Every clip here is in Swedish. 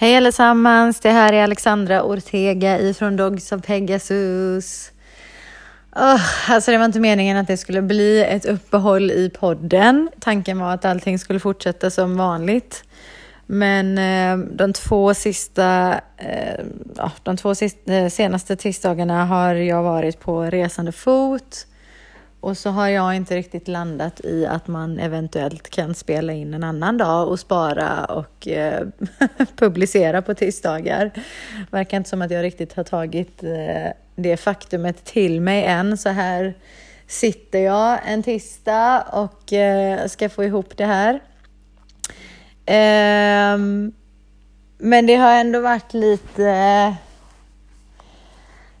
Hej allesammans, det här är Alexandra Ortega ifrån Dogs of Pegasus. Oh, alltså det var inte meningen att det skulle bli ett uppehåll i podden. Tanken var att allting skulle fortsätta som vanligt. Men eh, de två sista, eh, de två sista, eh, senaste tisdagarna har jag varit på resande fot. Och så har jag inte riktigt landat i att man eventuellt kan spela in en annan dag och spara och eh, publicera på tisdagar. Verkar inte som att jag riktigt har tagit eh, det faktumet till mig än. Så här sitter jag en tisdag och eh, ska få ihop det här. Ehm, men det har ändå varit lite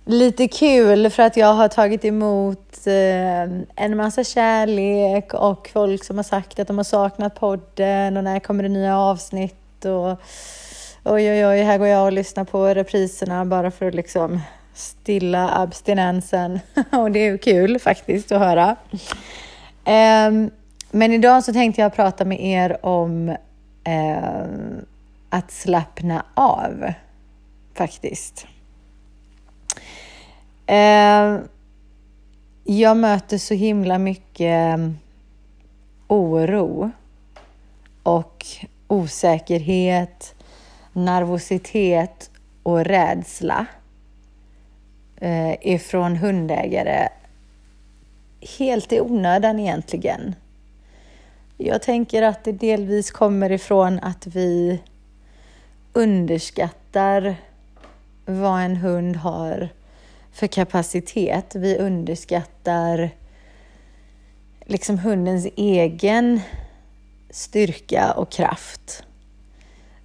lite kul för att jag har tagit emot eh, en massa kärlek och folk som har sagt att de har saknat podden och när kommer det nya avsnitt och oj oj oj, här går jag och lyssnar på repriserna bara för att liksom stilla abstinensen och det är kul faktiskt att höra. Ehm, men idag så tänkte jag prata med er om eh, att slappna av faktiskt. Eh, jag möter så himla mycket mm, oro och osäkerhet, nervositet och rädsla eh, ifrån hundägare helt i onödan egentligen. Jag tänker att det delvis kommer ifrån att vi underskattar vad en hund har för kapacitet. Vi underskattar liksom hundens egen styrka och kraft.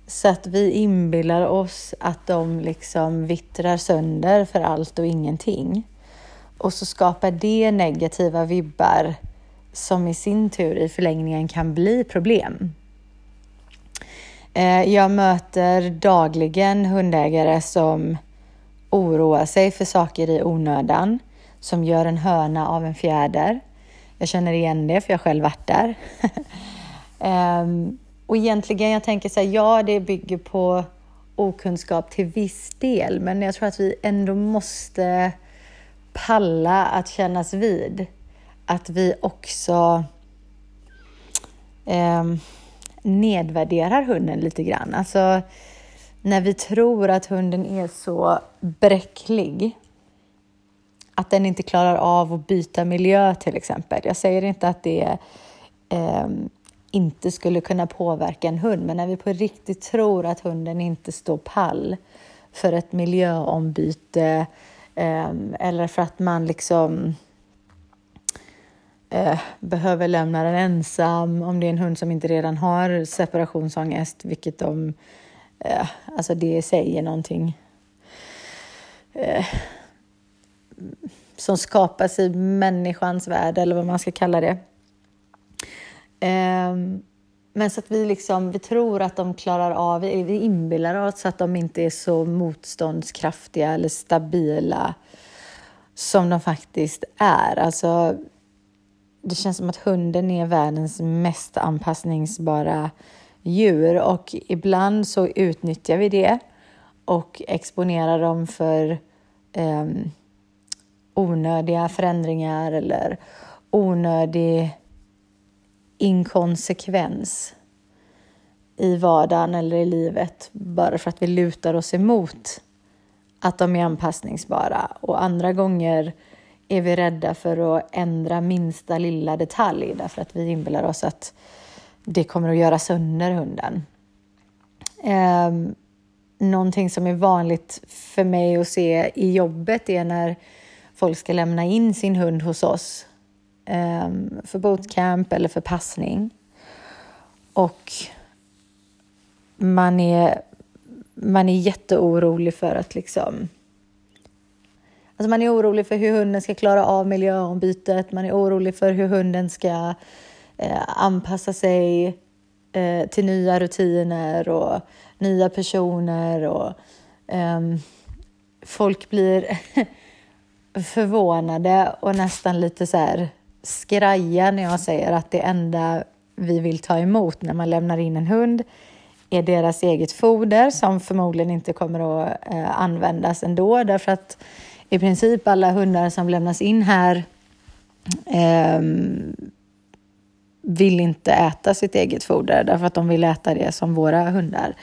Så att vi inbillar oss att de liksom vittrar sönder för allt och ingenting. Och så skapar det negativa vibbar som i sin tur i förlängningen kan bli problem. Eh, jag möter dagligen hundägare som oroa sig för saker i onödan som gör en höna av en fjäder. Jag känner igen det för jag har själv varit där. um, och egentligen, jag tänker så här, ja, det bygger på okunskap till viss del, men jag tror att vi ändå måste palla att kännas vid att vi också eh, nedvärderar hunden lite grann. Alltså, när vi tror att hunden är så bräcklig att den inte klarar av att byta miljö till exempel. Jag säger inte att det eh, inte skulle kunna påverka en hund, men när vi på riktigt tror att hunden inte står pall för ett miljöombyte eh, eller för att man liksom eh, behöver lämna den ensam om det är en hund som inte redan har separationsångest, vilket de eh, alltså det säger någonting eh, som skapas i människans värld eller vad man ska kalla det. Eh, men så att vi liksom, vi tror att de klarar av, vi, inbillar oss att de inte är så motståndskraftiga eller stabila som de faktiskt är. Alltså, det känns som att hunden är världens mest anpassningsbara djur och ibland så utnyttjar vi det och exponerar dem för eh, onödiga förändringar eller onödig inkonsekvens i vardagen eller i livet bara för att vi lutar oss emot att de är anpassningsbara. Och andra gånger är vi rädda för att ändra minsta lilla detalj därför att vi inbillar oss att det kommer att göra sönder hunden. Eh, någonting som är vanligt för mig att se i jobbet är när folk ska lämna in sin hund hos oss eh, för bootcamp eller för passning. Och man är, man är jätteorolig för att liksom Alltså man är orolig för hur hunden ska klara av miljöombytet, man är orolig för hur hunden ska Eh, anpassa sig eh, till nya rutiner och nya personer och eh, folk blir förvånade och nästan lite så här skraja när jag säger att det enda vi vill ta emot när man lämnar in en hund är deras eget foder som förmodligen inte kommer att eh, användas ändå. Därför att i princip alla hundar som lämnas in här eh, vill inte äta sitt eget foder därför att de vill äta det som våra hundar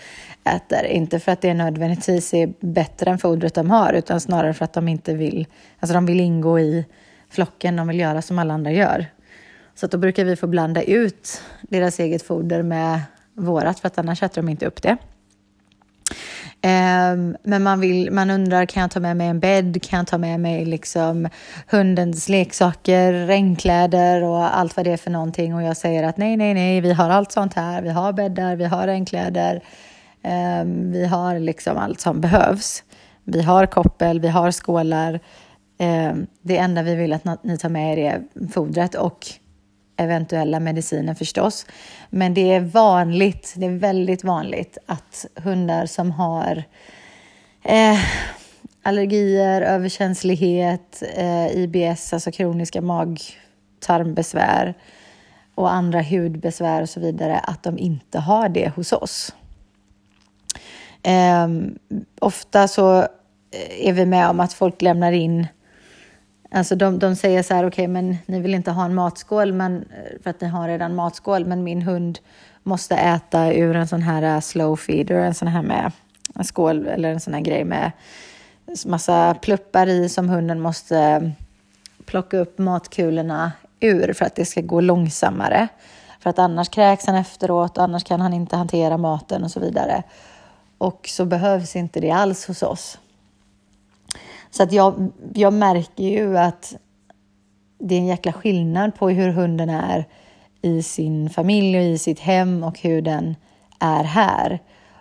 äter. Inte för att det nödvändigtvis är bättre än fodret de har utan snarare för att de inte vill, alltså de vill ingå i flocken, de vill göra som alla andra gör. Så då brukar vi få blanda ut deras eget foder med vårat för att annars äter de inte upp det. Ehm, men man, vill, man undrar, kan jag ta med mig en bädd? Kan jag ta med mig liksom hundens leksaker, regnkläder och allt vad det är för någonting? Och jag säger att nej, nej, nej, vi har allt sånt här. Vi har bäddar, vi har regnkläder, ehm, vi har liksom allt som behövs. Vi har koppel, vi har skålar. Ehm, det enda vi vill att ni tar med er är fodret och eventuella mediciner förstås. Men det är vanligt, det är väldigt vanligt att hundar som har eh, allergier, överkänslighet, eh, IBS, alltså kroniska mag-tarmbesvär och andra hudbesvär och så vidare, att de inte har det hos oss. Eh, ofta så eh, är vi med om att folk lämnar in Alltså de, de säger så här, okej, okay, men ni vill inte ha en matskål men, eh, för att ni har redan matskål, men min hund måste äta ur en sån här eh, slow feeder, en sån här med en skål eller en sån här grej med massa pluppar i som hunden måste mm, plocka upp matkulorna ur för att det ska gå långsammare. För att annars kräks han efteråt, annars kan han inte hantera maten och så vidare. Och så behövs inte det alls hos oss. Så att jag, jag märker ju att det är en jäkla skillnad på hur hunden är i sin familj och i sitt hem och hur den är här.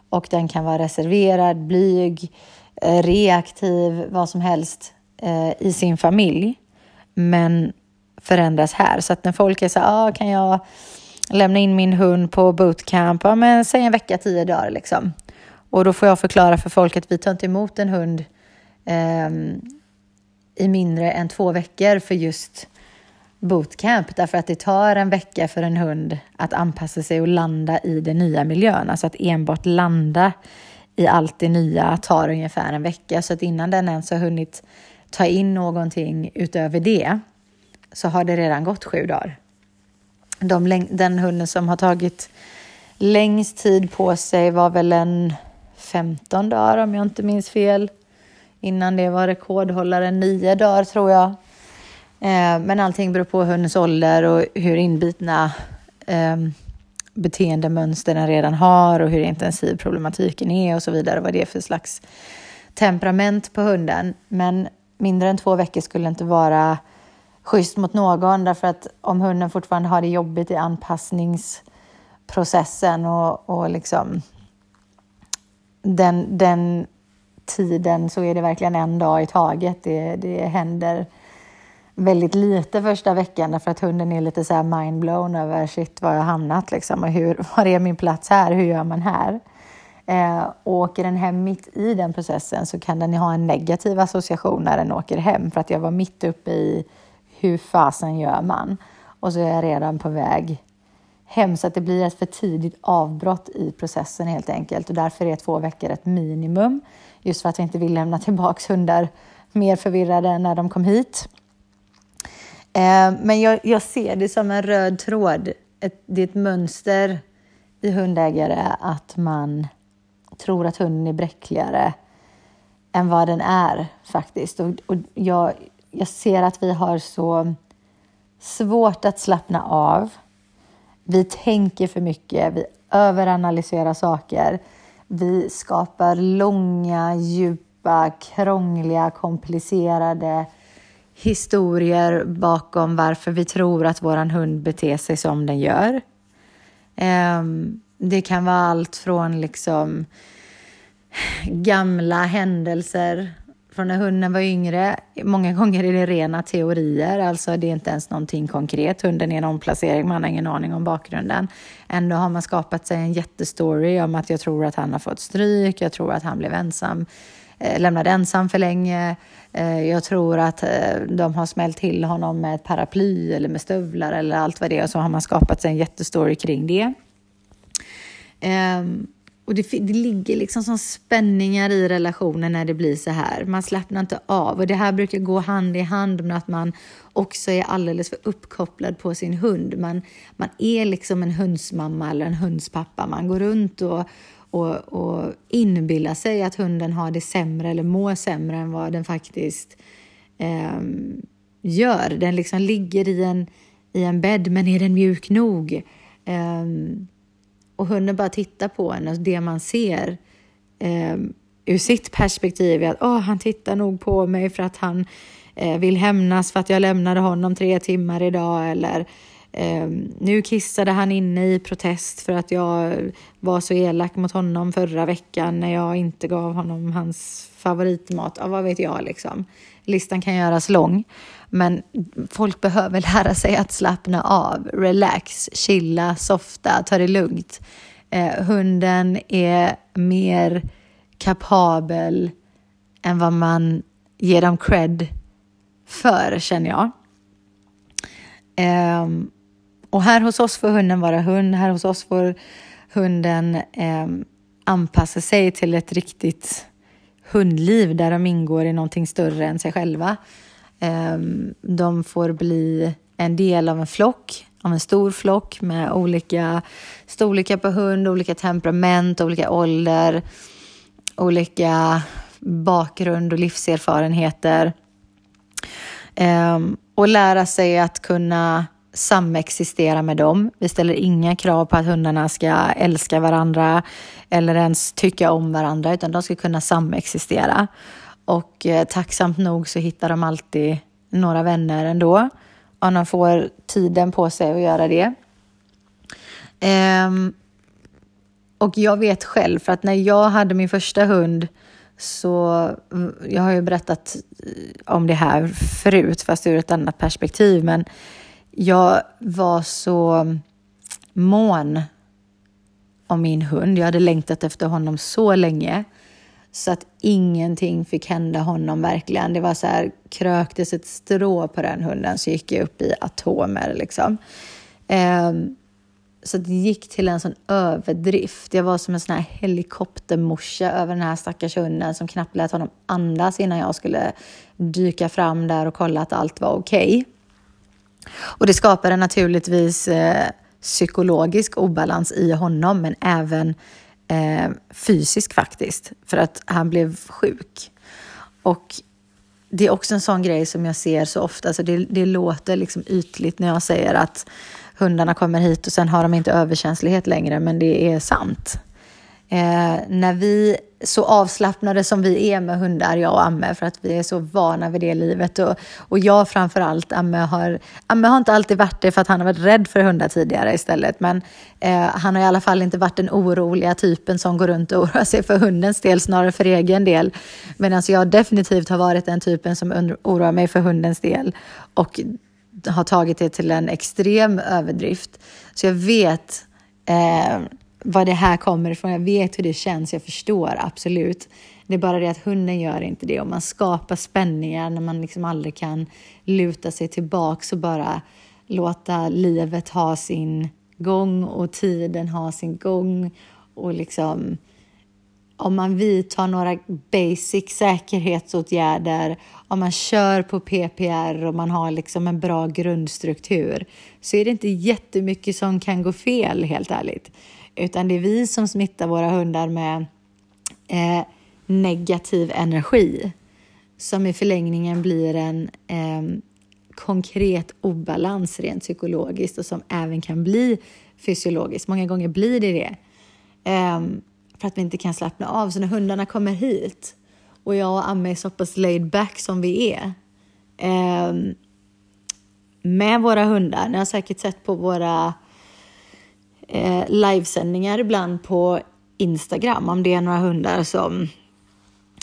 Och den kan vara reserverad, blyg, eh, reaktiv, vad som helst eh, i sin familj. Men förändras här. Så att när folk är så ah, kan jag lämna in min hund på bootcamp? Ja, men säg en vecka, tio dagar liksom. Och då får jag förklara för folk att vi tar inte emot en hund eh, Ehm, i mindre än två veckor för just bootcamp därför att det tar en vecka för en hund att anpassa sig och landa i den nya miljön. Alltså att enbart landa i allt det nya tar ungefär en vecka. Så att innan den ens har hunnit ta in någonting utöver det så har det redan gått sju dagar. De, den hunden som har tagit längst tid på sig var väl en 15 dagar om jag inte minns fel. Innan det var rekordhållaren nio dagar tror jag. Eh, men allting beror på hundens ålder och hur inbitna eh, beteendemönster den redan har och hur intensiv problematiken är och så vidare. Vad det är för slags temperament på hunden. Men mindre än två veckor skulle inte vara schysst mot någon därför att om hunden fortfarande har det jobbigt i anpassningsprocessen och, och liksom den, den tiden så är det verkligen en dag i taget. Det, det händer väldigt lite första veckan därför att hunden är lite så här mindblown över shit var jag hamnat liksom och hur, var är min plats här, hur gör man här? Eh, åker den hem mitt i den processen så kan den ha en negativ association när den åker hem för att jag var mitt uppe i hur fasen gör man? Och så är jag redan på väg hem så att det blir ett för tidigt avbrott i processen helt enkelt och därför är två veckor ett minimum just för att vi inte vill lämna tillbaka hundar mer förvirrade än när de kom hit. Eh, men jag, jag, ser det som en röd tråd. Ett, det är ett mönster i hundägare att man tror att hunden är bräckligare än vad den är faktiskt. Och, och jag, jag ser att vi har så svårt att slappna av. Vi tänker för mycket, vi överanalyserar saker. Vi skapar långa, djupa, krångliga, komplicerade historier bakom varför vi tror att vår hund beter sig som den gör. Ehm, det kan vara allt från liksom gamla händelser från när hunden var yngre. Många gånger är det rena teorier, alltså det är inte ens någonting konkret. Hunden är en omplacering, man har ingen aning om bakgrunden. Ändå har man skapat sig en jättestory om att jag tror att han har fått stryk, jag tror att han blev ensam, eh, lämnad ensam för länge. Eh, jag tror att eh, de har smält till honom med ett paraply eller med stövlar eller allt vad det är. Och så har man skapat sig en jättestory kring det. Um, och det, det ligger liksom som spänningar i relationen när det blir så här. Man slappnar inte av och det här brukar gå hand i hand med att man också är alldeles för uppkopplad på sin hund. Man, man är liksom en hundsmamma eller en hundspappa. Man går runt och, och, och inbillar sig att hunden har det sämre eller mår sämre än vad den faktiskt eh, gör. Den liksom ligger i en, i en bädd, men är den mjuk nog? Eh, och hunden bara tittar på en och det man ser eh, ur sitt perspektiv är att oh, han tittar nog på mig för att han eh, vill hämnas för att jag lämnade honom tre timmar idag eller eh, nu kissade han inne i protest för att jag var så elak mot honom förra veckan när jag inte gav honom hans favoritmat. Ja, vad vet jag liksom. Listan kan göras lång. Men folk behöver lära sig att slappna av, relax, chilla, softa, ta det lugnt. Eh, hunden är mer kapabel än vad man ger dem cred för, känner jag. Eh, och här hos oss får hunden vara hund. Här hos oss får hunden eh, anpassa sig till ett riktigt hundliv där de ingår i någonting större än sig själva. Ehm, de får bli en del av en flock, av en stor flock med olika storlekar på hund, olika temperament, olika ålder, olika bakgrund och livserfarenheter. Ehm, och lära sig att kunna samexistera med dem. Vi ställer inga krav på att hundarna ska älska varandra eller ens tycka om varandra, utan de ska kunna samexistera. Och eh, tacksamt nog så hittar de alltid några vänner ändå. Om de får tiden på sig att göra det. Ehm, och jag vet själv, för att när jag hade min första hund så, mm, jag har ju berättat eh, om det här förut, fast ur ett annat perspektiv, men jag var så mån om min hund. Jag hade längtat efter honom så länge. Så att ingenting fick hända honom verkligen. Det var så här, kröktes ett strå på den hunden så gick jag upp i atomer liksom. Eh, så det gick till en sån överdrift. Jag var som en sån här helikoptermorsa över den här stackars hunden som knappt lät honom andas innan jag skulle dyka fram där och kolla att allt var okej. Okay. Och det skapade naturligtvis eh, psykologisk obalans i honom, men även eh, fysisk faktiskt, för att han blev sjuk. Och det är också en sån grej som jag ser så ofta, så det, det låter liksom ytligt när jag säger att hundarna kommer hit och sen har de inte överkänslighet längre, men det är sant. Eh, när vi, så avslappnade som vi är med hundar, jag och Amme, för att vi är så vana vid det livet. Och, och jag framför allt, Amme har, Amme har inte alltid varit det för att han har varit rädd för hundar tidigare istället. Men eh, han har i alla fall inte varit den oroliga typen som går runt och oroar sig för hundens del, snarare för egen del. Medan jag definitivt har varit den typen som oroar mig för hundens del. Och har tagit det till en extrem överdrift. Så jag vet eh, var det här kommer ifrån. Jag vet hur det känns, jag förstår absolut. Det är bara det att hunden gör inte det och man skapar spänningar när man liksom aldrig kan luta sig tillbaks och bara låta livet ha sin gång och tiden ha sin gång och liksom om man vidtar några basic säkerhetsåtgärder, om man kör på PPR och man har liksom en bra grundstruktur så är det inte jättemycket som kan gå fel helt ärligt. Utan det är vi som smittar våra hundar med eh, negativ energi som i förlängningen blir en eh, konkret obalans rent psykologiskt och som även kan bli fysiologiskt. Många gånger blir det det. Eh, för att vi inte kan slappna av. Så när hundarna kommer hit och jag och Amme är så pass laid back som vi är eh, med våra hundar. Ni har säkert sett på våra eh, livesändningar ibland på Instagram om det är några hundar som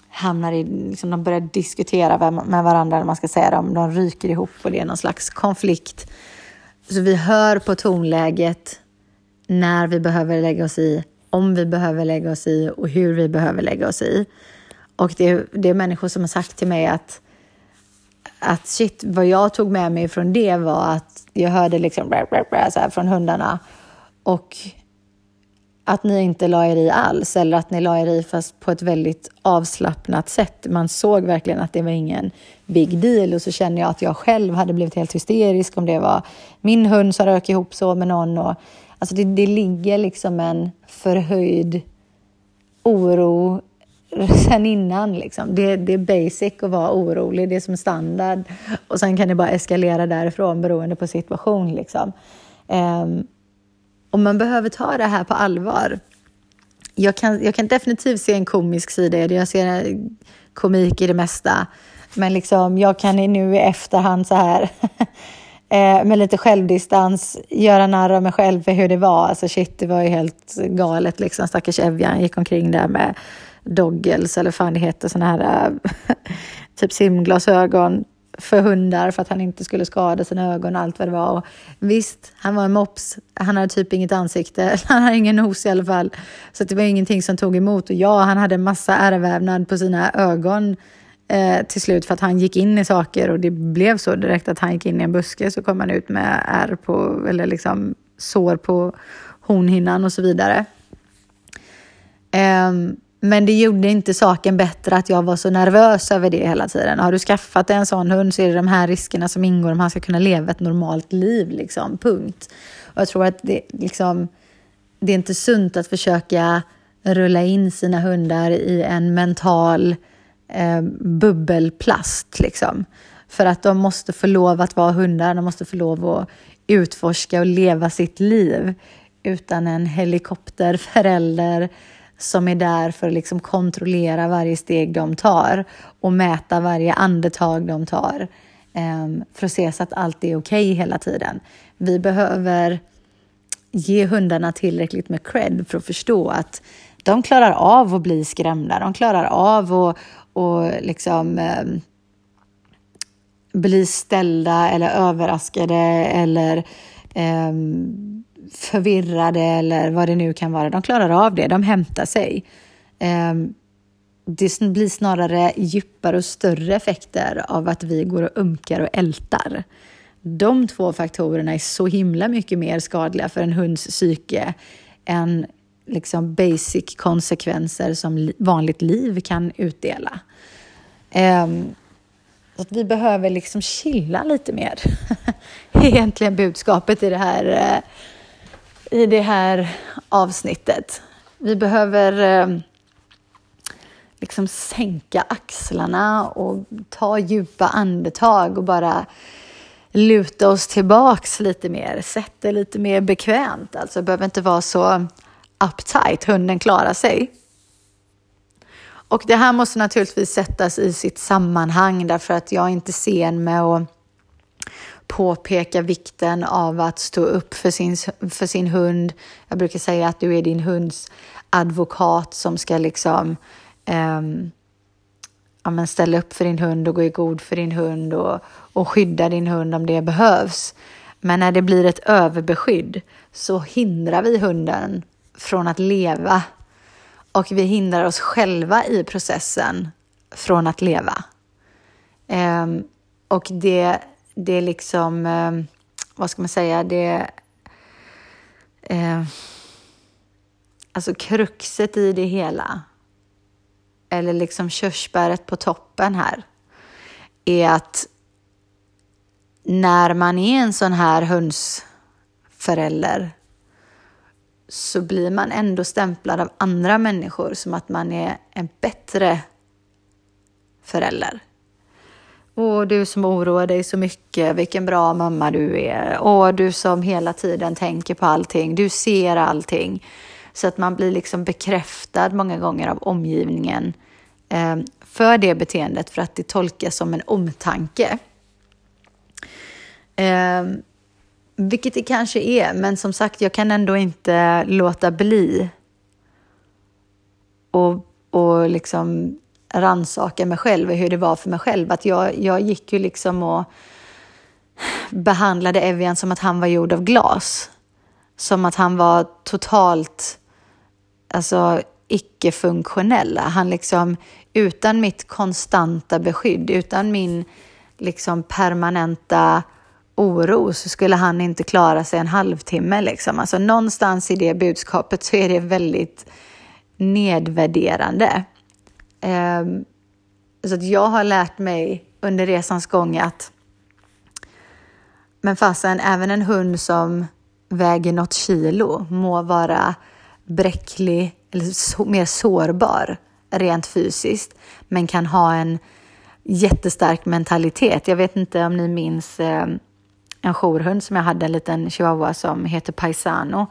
hamnar i, liksom, de börjar diskutera med varandra, eller man ska säga om de ryker ihop och det är någon slags konflikt. Så vi hör på tonläget när vi behöver lägga oss i, om vi behöver lägga oss i och hur vi behöver lägga oss i. Och det, det är människor som har sagt till mig att att shit, vad jag tog med mig från det var att jag hörde liksom så här från hundarna och att ni inte la er i alls eller att ni la er i fast på ett väldigt avslappnat sätt. Man såg verkligen att det var ingen big deal och så känner jag att jag själv hade blivit helt hysterisk om det var min hund som rök ihop så med någon. Och, alltså det, det ligger liksom en förhöjd oro sen innan. Liksom. Det, det är basic att vara orolig, det är som standard. Och sen kan det bara eskalera därifrån beroende på situation. Liksom. Um, och man behöver ta det här på allvar. Jag kan, jag kan definitivt se en komisk sida i det. Jag ser eh, komik i det mesta. Men liksom, jag kan nu i efterhand så här eh, med lite självdistans göra narr av mig själv för hur det var. Alltså shit, det var ju helt galet liksom. Stackars Evjan gick omkring där med doggles eller fan det heter, sådana här eh, typ simglasögon för hundar för att han inte skulle skada sina ögon och allt vad det var. Och visst, han var en mops. Han hade typ inget ansikte. Han hade ingen nos i alla fall. Så det var ingenting som tog emot. Och ja, han hade en massa ärrvävnad på sina ögon eh, till slut för att han gick in i saker och det blev så direkt att han gick in i en buske så kom han ut med ärr på, eller liksom sår på hornhinnan och så vidare. Um, men det gjorde inte saken bättre att jag var så nervös över det hela tiden. Har du skaffat en sån hund så är det de här riskerna som ingår om han ska kunna leva ett normalt liv. Liksom. Punkt. Och jag tror att det, liksom, det är inte sunt att försöka rulla in sina hundar i en mental eh, bubbelplast. Liksom. För att de måste få lov att vara hundar, de måste få lov att utforska och leva sitt liv utan en helikopterförälder som är där för att liksom kontrollera varje steg de tar och mäta varje andetag de tar ehm, för att se så att allt är okej okay hela tiden. Vi behöver ge hundarna tillräckligt med cred för att förstå att de klarar av att bli skrämda. De klarar av att och liksom, eh, bli ställda eller överraskade eller eh, förvirrade eller vad det nu kan vara. De klarar av det, de hämtar sig. Ehm, det blir snarare djupare och större effekter av att vi går och umkar och ältar. De två faktorerna är så himla mycket mer skadliga för en hunds psyke än liksom basic konsekvenser som vanligt liv kan utdela. Ehm, så att vi behöver liksom chilla lite mer. Egentligen budskapet i det här eh, i det här avsnittet. Vi behöver eh, liksom sänka axlarna och ta djupa andetag och bara luta oss tillbaks lite mer. Sätt det lite mer bekvämt. Alltså, det behöver inte vara så uptight. Hunden klarar sig. Och det här måste naturligtvis sättas i sitt sammanhang därför att jag är inte sen med att påpeka vikten av att stå upp för sin, för sin hund. Jag brukar säga att du är din hunds advokat som ska liksom um, ja, men ställa upp för din hund och gå i god för din hund och, och skydda din hund om det behövs. Men när det blir ett överbeskydd så hindrar vi hunden från att leva och vi hindrar oss själva i processen från att leva. Um, och det det är liksom, eh, vad ska man säga, det eh, alltså kruxet i det hela, eller liksom körsbäret på toppen här, är att när man är en sån här hönsförälder så blir man ändå stämplad av andra människor som att man är en bättre förälder. Åh, du som oroar dig så mycket, vilken bra mamma du är. Åh, du som hela tiden tänker på allting, du ser allting. Så att man blir liksom bekräftad många gånger av omgivningen eh, för det beteendet för att det tolkas som en omtanke. Eh, vilket det kanske är, men som sagt, jag kan ändå inte låta bli och, och liksom rannsaka mig själv och hur det var för mig själv. Att jag, jag gick ju liksom och behandlade Evian som att han var gjord av glas. Som att han var totalt alltså, icke-funktionell. Han liksom, utan mitt konstanta beskydd, utan min liksom permanenta oro så skulle han inte klara sig en halvtimme. Liksom. Alltså någonstans i det budskapet så är det väldigt nedvärderande. Ehm, så att jag har lärt mig under resans gång att men fasen, även en hund som väger något kilo må vara bräcklig eller så, mer sårbar rent fysiskt, men kan ha en jättestark mentalitet. Jag vet inte om ni minns eh, en jourhund som jag hade, en liten chihuahua som heter Paisano.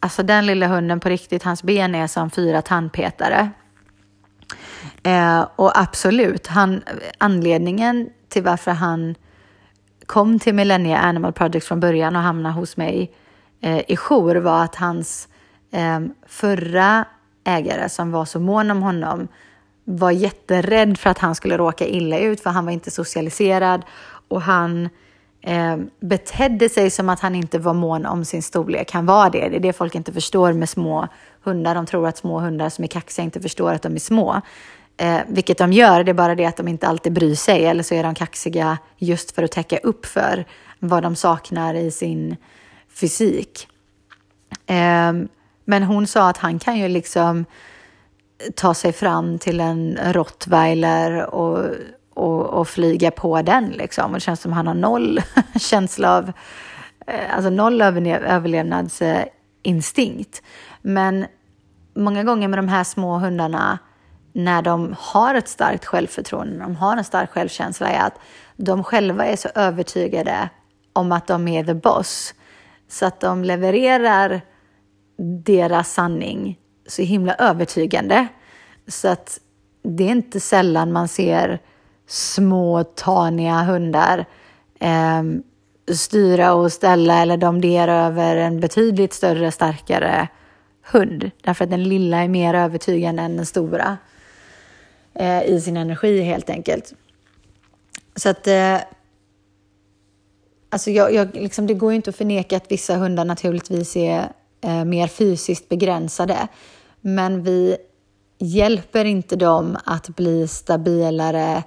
Alltså den lilla hunden på riktigt, hans ben är som fyra tandpetare. Eh, och absolut, han, anledningen till varför han kom till Millennia Animal Project från början och hamnade hos mig eh, i jour var att hans eh, förra ägare som var så mån om honom var jätterädd för att han skulle råka illa ut för han var inte socialiserad och han eh, betedde sig som att han inte var mån om sin storlek. Han var det. Det är det folk inte förstår med små hundar. De tror att små hundar som är kaxiga inte förstår att de är små. Eh, vilket de gör, det är bara det att de inte alltid bryr sig eller så är de kaxiga just för att täcka upp för vad de saknar i sin fysik. Eh, men hon sa att han kan ju liksom ta sig fram till en rottweiler och, och, och flyga på den liksom. Och det känns som att han har noll känsla av, eh, alltså noll överlevnadsinstinkt. Men många gånger med de här små hundarna när de har ett starkt självförtroende, när de har en stark självkänsla, är att de själva är så övertygade om att de är the boss, så att de levererar deras sanning så himla övertygande. Så att det är inte sällan man ser små taniga hundar eh, styra och ställa eller domdera över en betydligt större, starkare hund. Därför att den lilla är mer övertygande än den stora eh, i sin energi helt enkelt. Så att eh, alltså jag, jag, liksom, det går ju inte att förneka att vissa hundar naturligtvis är eh, mer fysiskt begränsade. Men vi hjälper inte dem att bli stabilare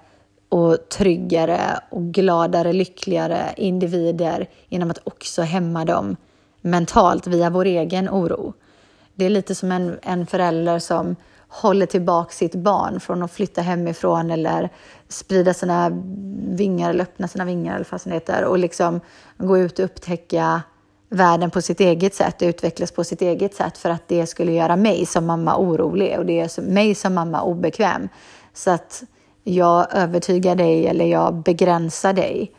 och tryggare och gladare, lyckligare individer genom att också hämma dem mentalt via vår egen oro. Det är lite som en, en förälder som håller tillbaka sitt barn från att flytta hemifrån eller sprida sina vingar eller öppna sina vingar eller vad det heter och liksom gå ut och upptäcka världen på sitt eget sätt och utvecklas på sitt eget sätt för att det skulle göra mig som mamma orolig och det är mig som mamma obekväm. Så att jag övertygar dig eller jag begränsar dig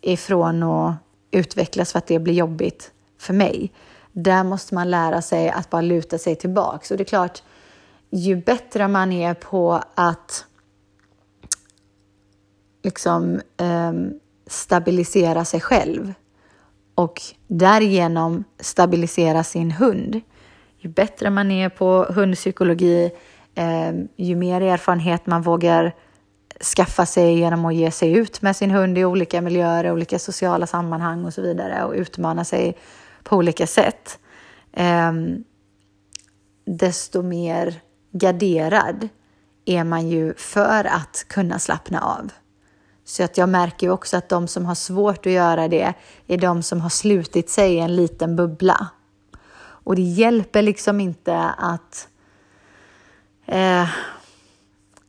ifrån att utvecklas för att det blir jobbigt för mig. Där måste man lära sig att bara luta sig tillbaka. Och det är klart, ju bättre man är på att liksom eh, stabilisera sig själv och därigenom stabilisera sin hund. Ju bättre man är på hundpsykologi, eh, ju mer erfarenhet man vågar skaffa sig genom att ge sig ut med sin hund i olika miljöer, olika sociala sammanhang och så vidare och utmana sig på olika sätt. Eh, desto mer garderad är man ju för att kunna slappna av. Så att jag märker ju också att de som har svårt att göra det är de som har slutit sig i en liten bubbla. Och det hjälper liksom inte att eh,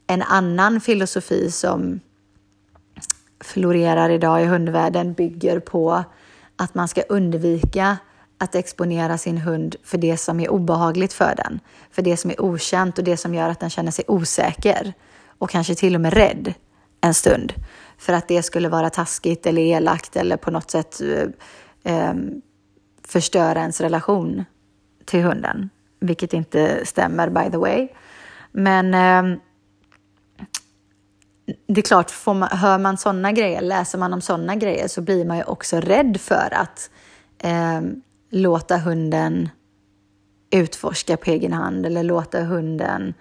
en annan filosofi som florerar idag i hundvärlden bygger på att man ska undvika att exponera sin hund för det som är obehagligt för den, för det som är okänt och det som gör att den känner sig osäker och kanske till och med rädd en stund för att det skulle vara taskigt eller elakt eller på något sätt eh, eh förstöra ens relation till hunden, vilket inte stämmer by the way. Men eh, det är klart, får man, hör man sådana grejer, läser man om sådana grejer så blir man ju också rädd för att eh, låta hunden utforska på egen hand eller låta hunden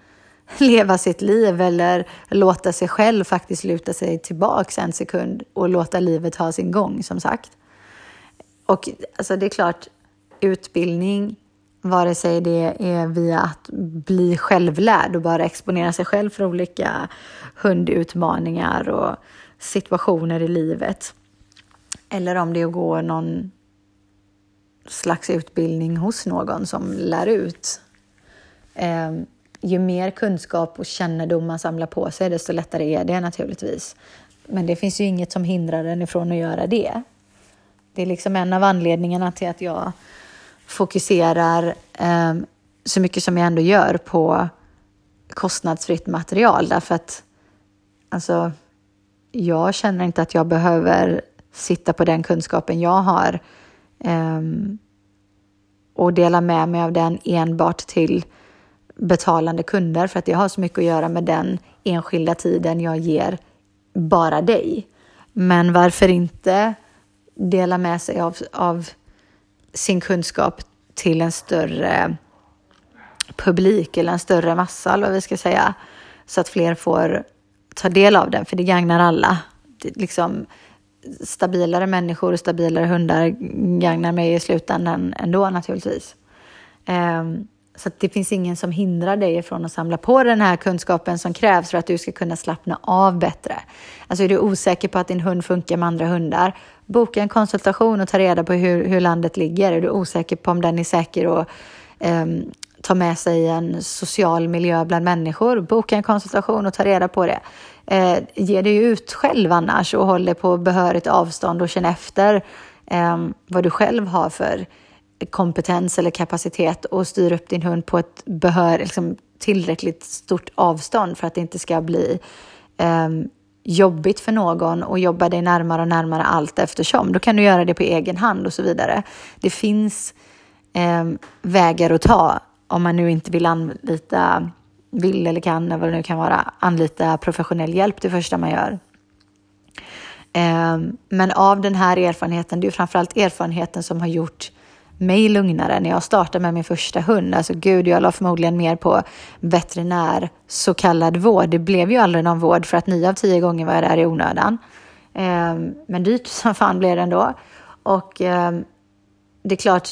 leva sitt liv eller låta sig själv faktiskt luta sig tillbaks en sekund och låta livet ha sin gång, som sagt. Och alltså, det är klart, utbildning, vare sig det är via att bli självlärd och bara exponera sig själv för olika hundutmaningar och situationer i livet. eller om det är att gå någon slags utbildning hos någon som lär ut. Eh, ju mer kunskap och kännedom man samlar på sig, desto lättare är det naturligtvis. Men det finns ju inget som hindrar en ifrån att göra det. Det är liksom en av anledningarna till att jag fokuserar eh, så mycket som jag ändå gör på kostnadsfritt material. Därför att alltså, jag känner inte att jag behöver sitta på den kunskapen jag har Ehm, och dela med mig av den enbart till betalande kunder för att jag har så mycket att göra med den enskilda tiden jag ger bara dig. Men varför inte dela med sig av, av sin kunskap till en större publik eller en större massa, eller vad vi ska säga, så att fler får ta del av den, för det gagnar alla. Det, liksom, stabilare människor och stabilare hundar gagnar mig i slutändan ändå naturligtvis. Ehm, så det finns ingen som hindrar dig från att samla på den här kunskapen som krävs för att du ska kunna slappna av bättre. Alltså är du osäker på att din hund funkar med andra hundar, boka en konsultation och ta reda på hur, hur landet ligger. Är du osäker på om den är säker att um, ehm, ta med sig i en social miljö bland människor, boka en konsultation och ta reda på det. Eh, ge dig ut själv annars och håll dig på behörigt avstånd och känn efter eh, vad du själv har för kompetens eller kapacitet och styr upp din hund på ett behör, liksom, tillräckligt stort avstånd för att det inte ska bli eh, jobbigt för någon och jobba dig närmare och närmare allt eftersom. Då kan du göra det på egen hand och så vidare. Det finns eh, vägar att ta om man nu inte vill anlita, vill eller kan, eller vad det nu kan vara, anlita professionell hjälp det första man gör. Ehm, men av den här erfarenheten, det är framförallt erfarenheten som har gjort mig lugnare när jag startade med min första hund. Alltså gud, jag la förmodligen mer på veterinär så kallad vård. Det blev ju aldrig någon vård för att nio av tio gånger var jag där i onödan. Ehm, men dyrt som fan blev det ändå. Och ehm, det är klart,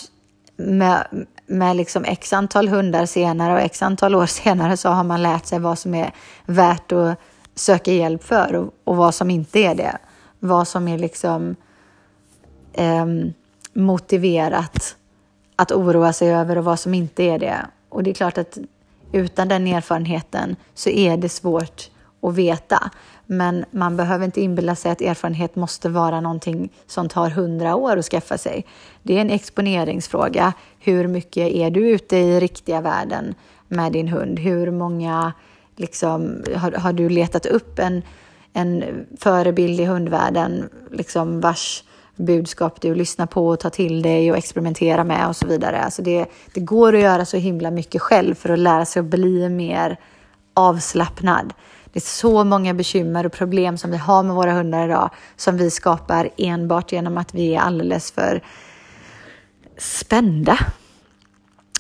med, med liksom x antal hundar senare och x antal år senare så har man lärt sig vad som är värt att söka hjälp för och, och vad som inte är det. Vad som är liksom eh, motiverat att oroa sig över och vad som inte är det. Och det är klart att utan den erfarenheten så är det svårt att veta. Men man behöver inte inbilla sig att erfarenhet måste vara någonting som tar hundra år att skaffa sig. Det är en exponeringsfråga. Hur mycket är du ute i riktiga världen med din hund? Hur många liksom, har, har du letat upp en, en förebild i hundvärlden liksom vars budskap du lyssnar på och tar till dig och experimenterar med och så vidare. Alltså det, det går att göra så himla mycket själv för att lära sig att bli mer avslappnad. Det är så många bekymmer och problem som vi har med våra hundar idag som vi skapar enbart genom att vi är alldeles för spända.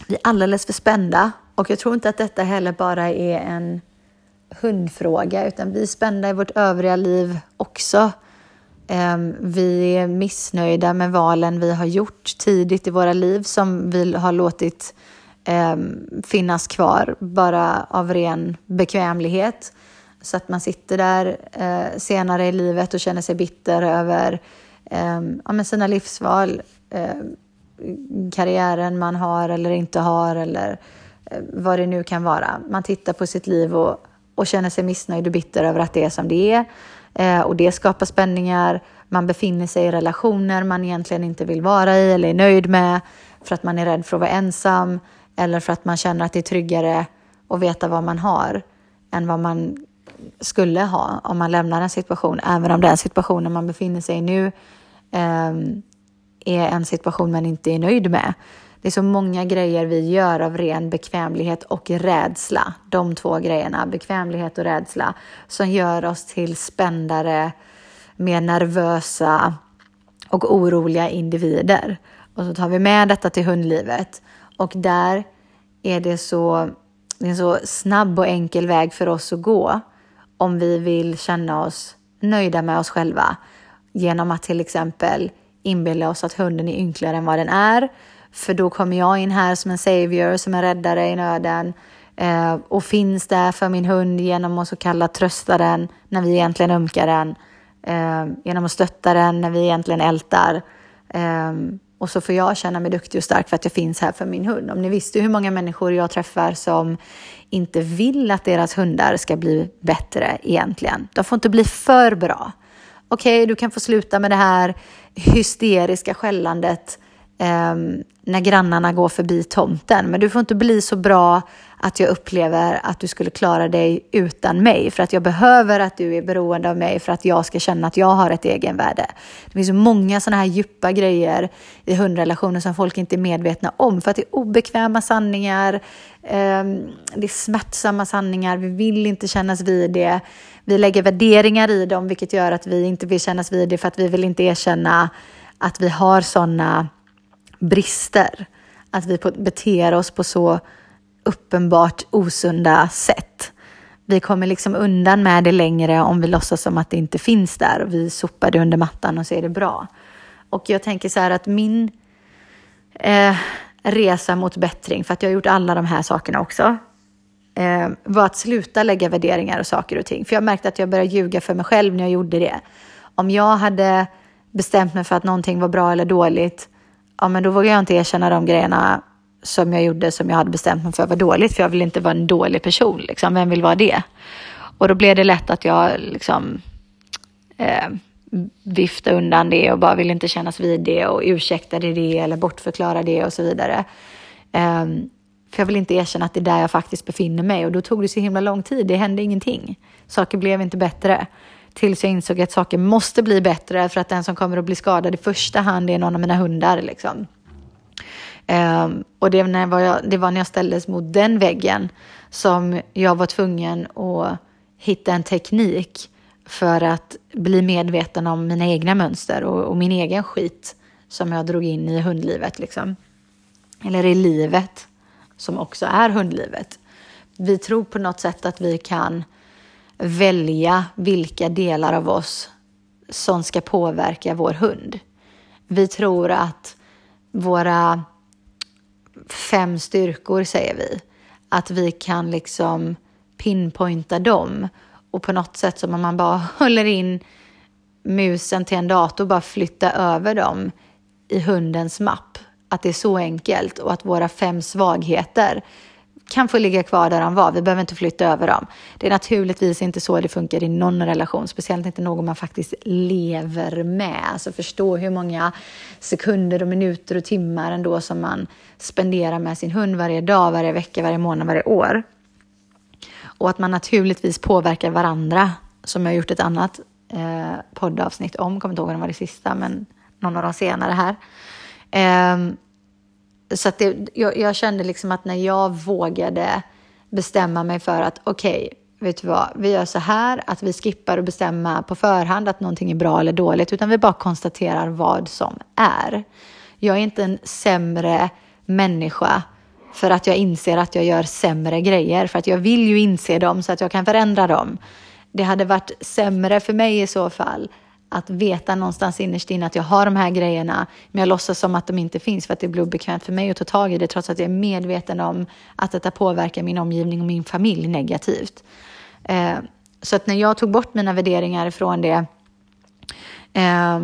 Vi är alldeles för spända och jag tror inte att detta heller bara är en hundfråga utan vi är spända i vårt övriga liv också. Ehm, vi är missnöjda med valen vi har gjort tidigt i våra liv som vi har låtit ehm, finnas kvar bara av ren bekvämlighet. Så att man sitter där eh, senare i livet och känner sig bitter över eh, ja, sina livsval, eh, karriären man har eller inte har eller eh, vad det nu kan vara. Man tittar på sitt liv och, och känner sig missnöjd och bitter över att det är som det är. Eh, och det skapar spänningar. Man befinner sig i relationer man egentligen inte vill vara i eller är nöjd med för att man är rädd för att vara ensam eller för att man känner att det är tryggare att veta vad man har än vad man skulle ha om man lämnar en situation, även om den situationen man befinner sig i nu eh, är en situation man inte är nöjd med. Det är så många grejer vi gör av ren bekvämlighet och rädsla. De två grejerna, bekvämlighet och rädsla, som gör oss till spändare, mer nervösa och oroliga individer. Och så tar vi med detta till hundlivet och där är det så, det är en så snabb och enkel väg för oss att gå om vi vill känna oss nöjda med oss själva genom att till exempel inbilla oss att hunden är ynkligare än vad den är. För då kommer jag in här som en savior, som en räddare i nöden eh, och finns där för min hund genom att så kallat trösta den när vi egentligen ömkar den eh, genom att stötta den när vi egentligen ältar. Eh, och så får jag känna mig duktig och stark för att jag finns här för min hund. Om ni visste hur många människor jag träffar som inte vill att deras hundar ska bli bättre egentligen. De får inte bli för bra. Okej, okay, du kan få sluta med det här hysteriska skällandet eh, när grannarna går förbi tomten. Men du får inte bli så bra att jag upplever att du skulle klara dig utan mig. För att jag behöver att du är beroende av mig för att jag ska känna att jag har ett egenvärde. Det finns så många sådana här djupa grejer i hundrelationer som folk inte är medvetna om. För att det är obekväma sanningar, ehm, det är smärtsamma sanningar, vi vill inte kännas vid det. Vi lägger värderingar i dem, vilket gör att vi inte vill kännas vid det för att vi vill inte erkänna att vi har sådana brister. Att vi beter oss på så uppenbart osunda sätt. Vi kommer liksom undan med det längre om vi låtsas som att det inte finns där. Vi sopar det under mattan och så är det bra. Och jag tänker så här att min eh, resa mot bättring, för att jag har gjort alla de här sakerna också, eh, var att sluta lägga värderingar och saker och ting. För jag märkte att jag började ljuga för mig själv när jag gjorde det. Om jag hade bestämt mig för att någonting var bra eller dåligt, ja men då vågar jag inte erkänna de grejerna som jag gjorde som jag hade bestämt mig för var dåligt, för jag vill inte vara en dålig person. Liksom. Vem vill vara det? Och då blev det lätt att jag liksom eh, viftade undan det och bara ville inte kännas vid det och ursäktade det eller bortförklara det och så vidare. Eh, för jag vill inte erkänna att det är där jag faktiskt befinner mig och då tog det så himla lång tid. Det hände ingenting. Saker blev inte bättre. Tills jag insåg att saker måste bli bättre för att den som kommer att bli skadad i första hand är någon av mina hundar. Liksom. Um, och det, när var jag, det var när jag ställdes mot den väggen som jag var tvungen att hitta en teknik för att bli medveten om mina egna mönster och, och min egen skit som jag drog in i hundlivet. Liksom. Eller i livet, som också är hundlivet. Vi tror på något sätt att vi kan välja vilka delar av oss som ska påverka vår hund. Vi tror att våra fem styrkor, säger vi, att vi kan liksom pinpointa dem och på något sätt som om man bara håller in musen till en dator och bara flytta över dem i hundens mapp. Att det är så enkelt och att våra fem svagheter kan få ligga kvar där de var. Vi behöver inte flytta över dem. Det är naturligtvis inte så det funkar i någon relation, speciellt inte någon man faktiskt lever med. Alltså förstå hur många sekunder och minuter och timmar ändå som man spenderar med sin hund varje dag, varje vecka, varje månad, varje år. Och att man naturligtvis påverkar varandra, som jag har gjort ett annat eh, poddavsnitt om, kommer inte ihåg om det var det sista, men någon av de senare här. Eh, så att det, jag, jag, kände liksom att när jag vågade bestämma mig för att okej, okay, vet du vad, vi gör så här att vi skippar att bestämma på förhand att någonting är bra eller dåligt, utan vi bara konstaterar vad som är. Jag är inte en sämre människa för att jag inser att jag gör sämre grejer, för att jag vill ju inse dem så att jag kan förändra dem. Det hade varit sämre för mig i så fall att veta någonstans innerst inne att jag har de här grejerna, men jag låtsas som att de inte finns för att det blir obekvämt för mig att ta tag i det, trots att jag är medveten om att detta påverkar min omgivning och min familj negativt. Eh, så att när jag tog bort mina värderingar från det, eh,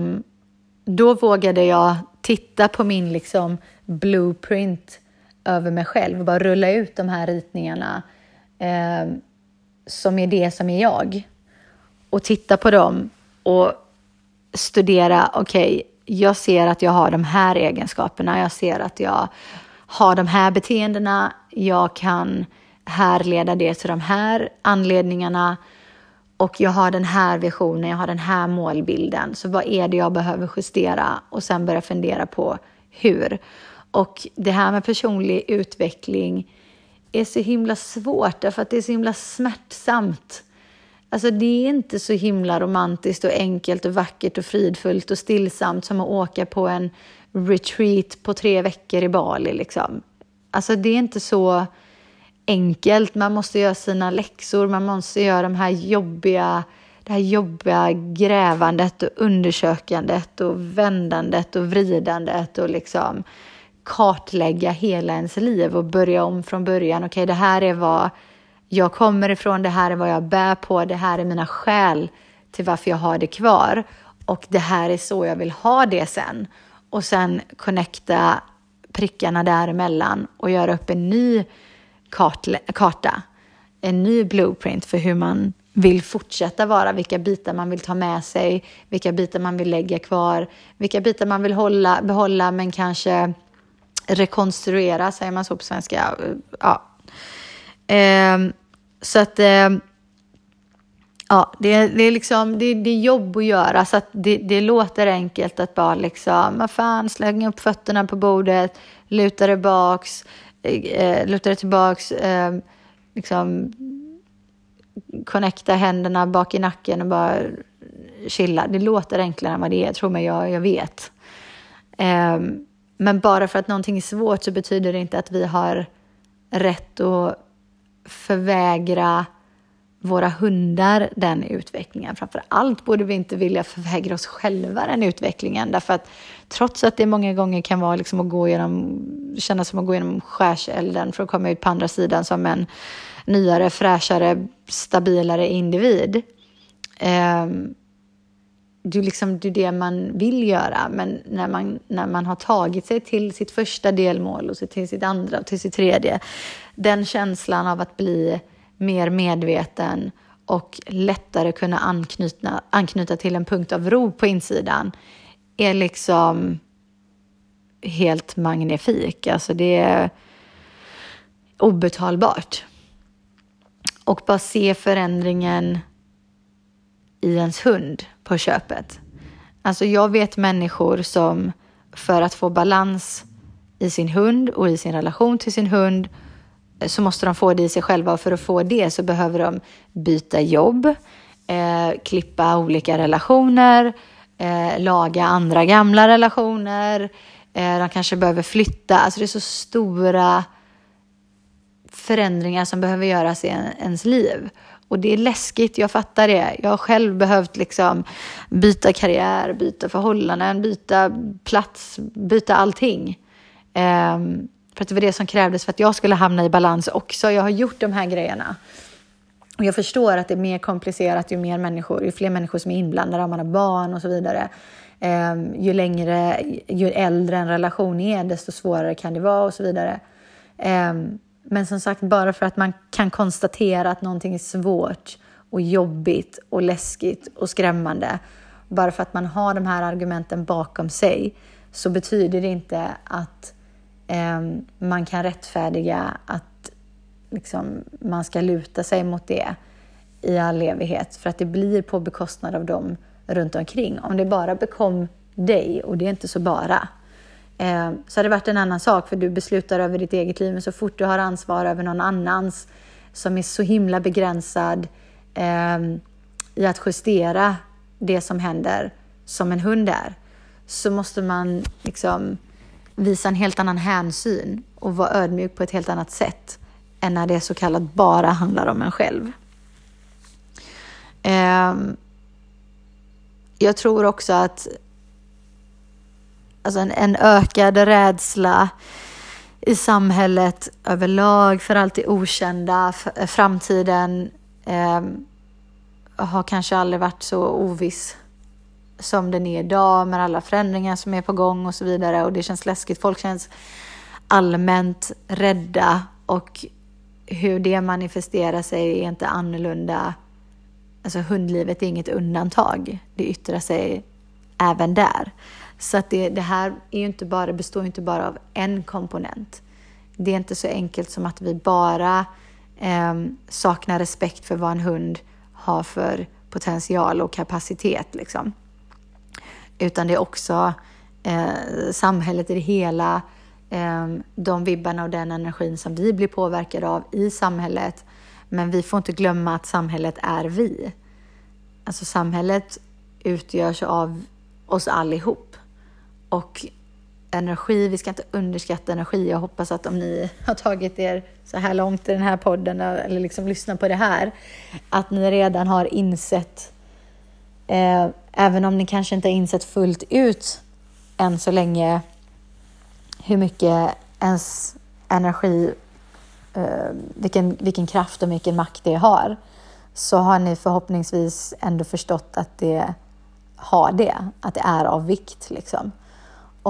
då vågade jag titta på min liksom blueprint över mig själv och bara rulla ut de här ritningarna eh, som är det som är jag. Och titta på dem och studera, okej, okay, jag ser att jag har de här egenskaperna, jag ser att jag har de här beteendena, jag kan härleda det till de här anledningarna och jag har den här visionen, jag har den här målbilden. Så vad är det jag behöver justera? Och sen börja fundera på hur. Och det här med personlig utveckling är så himla svårt därför att det är så himla smärtsamt. Alltså det är inte så himla romantiskt och enkelt och vackert och fridfullt och stillsamt som att åka på en retreat på tre veckor i Bali. Liksom. Alltså det är inte så enkelt. Man måste göra sina läxor, man måste göra de här jobbiga, det här jobbiga grävandet och undersökandet och vändandet och vridandet och liksom kartlägga hela ens liv och börja om från början. Okej, okay, det här är vad jag kommer ifrån, det här är vad jag bär på, det här är mina skäl till varför jag har det kvar och det här är så jag vill ha det sen. Och sen connecta prickarna däremellan och göra upp en ny karta, en ny blueprint för hur man vill fortsätta vara, vilka bitar man vill ta med sig, vilka bitar man vill lägga kvar, vilka bitar man vill hålla, behålla men kanske rekonstruera, säger man så på svenska? Ja. Eh, så att eh, ja, det, det, är liksom, det, det är jobb att göra, så att det, det låter enkelt att bara liksom, vad fan, slänga upp fötterna på bordet, luta dig baks, eh, eh luta dig tillbaks, eh, liksom connecta händerna bak i nacken och bara chilla. Det låter enklare än vad det är, tror mig, jag, jag vet. Eh, men bara för att någonting är svårt så betyder det inte att vi har rätt att förvägra våra hundar den utvecklingen. Framför allt borde vi inte vilja förvägra oss själva den utvecklingen. Därför att trots att det många gånger kan vara liksom att gå genom, kännas som att gå genom skärselden för att komma ut på andra sidan som en nyare, fräschare, stabilare individ. Eh, det, är liksom, det är det man vill göra, men när man, när man har tagit sig till sitt första delmål och till sitt andra och till sitt tredje, den känslan av att bli mer medveten och lättare kunna anknyta, anknyta till en punkt av ro på insidan är liksom helt magnifik. Alltså det är obetalbart. Och bara se förändringen i ens hund på köpet. Alltså jag vet människor som för att få balans i sin hund och i sin relation till sin hund eh, så måste de få det i sig själva och för att få det så behöver de byta jobb, eh, klippa olika relationer, eh, laga andra gamla relationer. Eh, de kanske behöver flytta. Alltså det är så stora förändringar som behöver göras i ens liv. Och det är läskigt, jag fattar det. Jag har själv behövt liksom byta karriär, byta förhållanden, byta plats, byta allting. Um, för att det var det som krävdes för att jag skulle hamna i balans också. Jag har gjort de här grejerna. Och jag förstår att det är mer komplicerat ju mer människor, ju fler människor som är inblandade, om man har barn och så vidare. Um, ju längre, ju äldre en relation är, desto svårare kan det vara och så vidare. Um, men som sagt, bara för att man kan konstatera att någonting är svårt och jobbigt och läskigt och skrämmande, bara för att man har de här argumenten bakom sig, så betyder det inte att eh, man kan rättfärdiga att liksom, man ska luta sig mot det i all evighet, för att det blir på bekostnad av dem runt omkring. Om det bara bekom dig, och det är inte så bara, Eh, så hade det varit en annan sak, för du beslutar över ditt eget liv. Men så fort du har ansvar över någon annans som är så himla begränsad eh, i att justera det som händer som en hund är, så måste man liksom visa en helt annan hänsyn och vara ödmjuk på ett helt annat sätt än när det så kallat bara handlar om en själv. Eh, jag tror också att alltså en, en ökad rädsla i samhället överlag för allt det okända, för, framtiden eh, har kanske aldrig varit så oviss som den är idag med alla förändringar som är på gång och så vidare och det känns läskigt. Folk känns allmänt rädda och hur det manifesterar sig är inte annorlunda. Alltså hundlivet är inget undantag. Det yttrar sig även där. Så att det, det här är inte bara, består inte bara av en komponent. Det är inte så enkelt som att vi bara eh, saknar respekt för vad en hund har för potential och kapacitet. Liksom. Utan det är också eh, samhället i det hela, eh, de vibbarna och den energin som vi blir påverkade av i samhället. Men vi får inte glömma att samhället är vi. Alltså samhället utgörs av oss allihop. Och energi, vi ska inte underskatta energi. Jag hoppas att om ni har tagit er så här långt i den här podden eller liksom lyssnat på det här, att ni redan har insett, eh, även om ni kanske inte har insett fullt ut än så länge, hur mycket ens energi, eh, vilken, vilken kraft och vilken makt det har, så har ni förhoppningsvis ändå förstått att det har det, att det är av vikt. Liksom.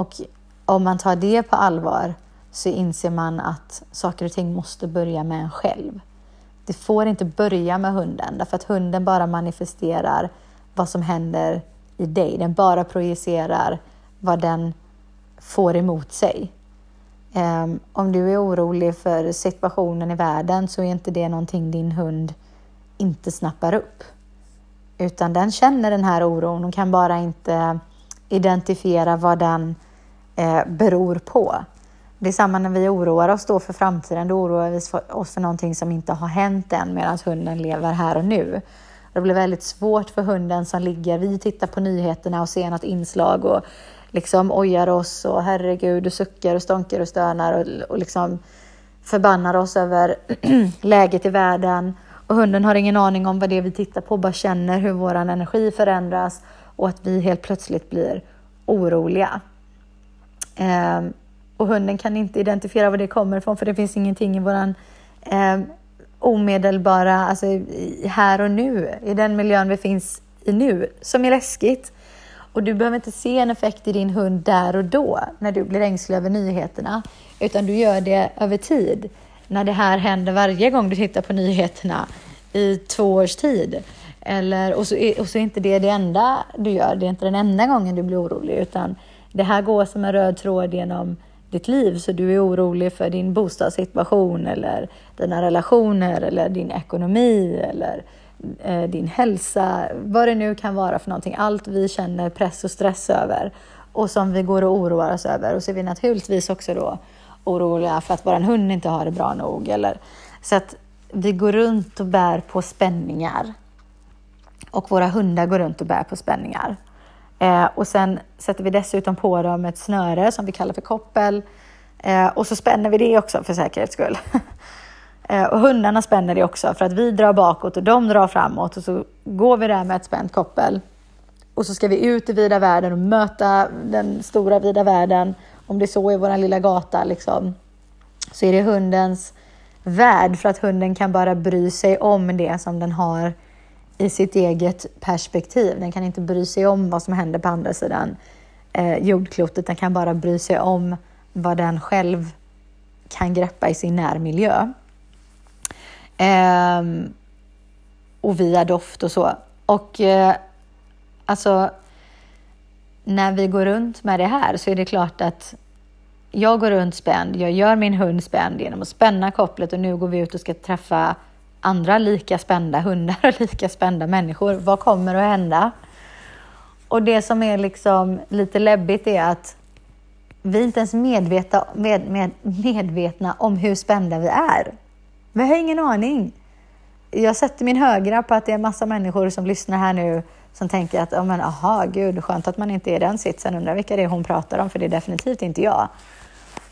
Och om man tar det på allvar så inser man att saker och ting måste börja med en själv. Det får inte börja med hunden, därför att hunden bara manifesterar vad som händer i dig. Den bara projicerar vad den får emot sig. Ehm, om du är orolig för situationen i världen så är inte det någonting din hund inte snappar upp. Utan den känner den här oron och kan bara inte identifiera vad den eh, beror på. Det är samma när vi oroar oss då för framtiden. Då oroar vi oss för någonting som inte har hänt än medan hunden lever här och nu. Det blir väldigt svårt för hunden som ligger, vi tittar på nyheterna och ser något inslag och liksom ojar oss och herregud och suckar och stånkar och stönar och, och liksom förbannar oss över läget i världen. Och hunden har ingen aning om vad det är vi tittar på, bara känner hur vår energi förändras och att vi helt plötsligt blir oroliga. Eh, och hunden kan inte identifiera var det kommer ifrån för det finns ingenting i våran eh, omedelbara, alltså här och nu, i den miljön vi finns i nu, som är läskigt. Och du behöver inte se en effekt i din hund där och då, när du blir ängslig över nyheterna, utan du gör det över tid. När det här händer varje gång du tittar på nyheterna i två års tid. Eller, och, så är, och så är inte det det enda du gör, det är inte den enda gången du blir orolig, utan det här går som en röd tråd genom ditt liv så du är orolig för din bostadssituation eller dina relationer eller din ekonomi eller eh, din hälsa, vad det nu kan vara för någonting. Allt vi känner press och stress över och som vi går och oroar oss över. Och så är vi naturligtvis också då oroliga för att vår hund inte har det bra nog. Eller, så att vi går runt och bär på spänningar. Och våra hundar går runt och bär på spänningar. Eh, och sen sätter vi dessutom på dem ett snöre som vi kallar för koppel. Eh, och så spänner vi det också för säkerhets skull. eh, och hundarna spänner det också för att vi drar bakåt och de drar framåt och så går vi där med ett spänt koppel. Och så ska vi ut i vida världen och möta den stora vida världen. Om det är så i vår lilla gata liksom. Så är det hundens värld för att hunden kan bara bry sig om det som den har i sitt eget perspektiv. Den kan inte bry sig om vad som händer på andra sidan eh, jordklotet. Den kan bara bry sig om vad den själv kan greppa i sin närmiljö. Eh, och via doft och så. Och eh, alltså, när vi går runt med det här så är det klart att jag går runt spänd, jag gör min hund spänd genom att spänna kopplet och nu går vi ut och ska träffa andra lika spända hundar och lika spända människor. Vad kommer att hända? Och det som är liksom lite läbbigt är att vi är inte ens medvetna, med, med, medvetna om hur spända vi är. Vi har ingen aning. Jag sätter min högra på att det är massa människor som lyssnar här nu som tänker att, ja men, aha, gud, skönt att man inte är i den sitsen. Undrar vilka det är hon pratar om, för det är definitivt inte jag.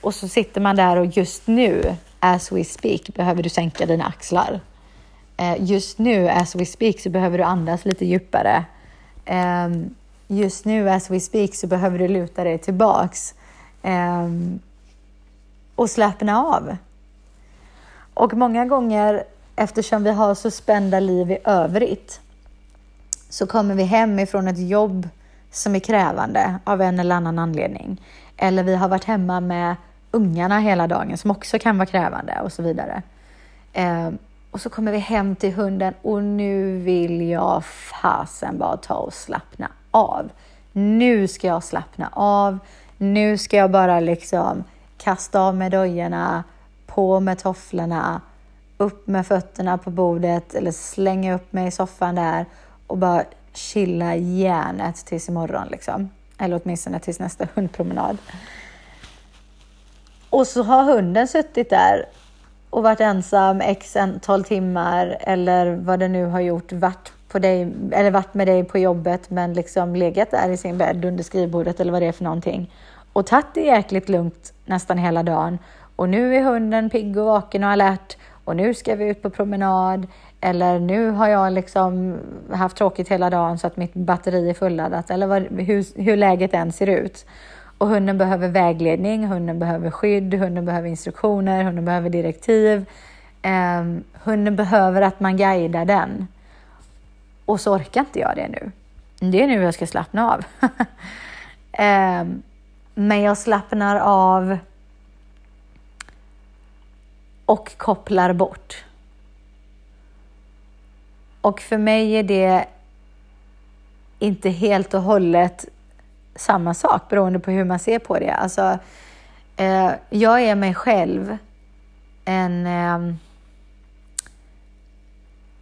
Och så sitter man där och just nu, as we speak, behöver du sänka dina axlar. Eh, just nu, as we speak, så behöver du andas lite djupare. Ehm, just nu, as we speak, så behöver du luta dig tillbaks ehm, och slappna av. Och många gånger, eftersom vi har så spända liv i övrigt, så kommer vi hem ifrån ett jobb som är krävande av en eller annan anledning. Eller vi har varit hemma med ungarna hela dagen som också kan vara krävande och så vidare. Ehm, och så kommer vi hem till hunden och nu vill jag fasen bara ta och slappna av. Nu ska jag slappna av. Nu ska jag bara liksom kasta av med dojorna, på med tofflorna, upp med fötterna på bordet eller slänga upp mig i soffan där och bara chilla järnet tills imorgon liksom. Eller åtminstone tills nästa hundpromenad. Och så har hunden suttit där och varit ensam x antal timmar eller vad det nu har gjort, varit, på dig, eller varit med dig på jobbet men liksom legat där i sin bädd under skrivbordet eller vad det är för någonting och tagit det jäkligt lugnt nästan hela dagen. Och nu är hunden pigg och vaken och alert och nu ska vi ut på promenad eller nu har jag liksom haft tråkigt hela dagen så att mitt batteri är fulladdat eller vad, hur, hur läget än ser ut. Och hunden behöver vägledning, hunden behöver skydd, hunden behöver instruktioner, hunden behöver direktiv. Eh, hunden behöver att man guidar den. Och så orkar inte jag det nu. Det är nu jag ska slappna av. eh, men jag slappnar av och kopplar bort. Och för mig är det inte helt och hållet samma sak beroende på hur man ser på det. Alltså, eh, jag är mig själv en eh,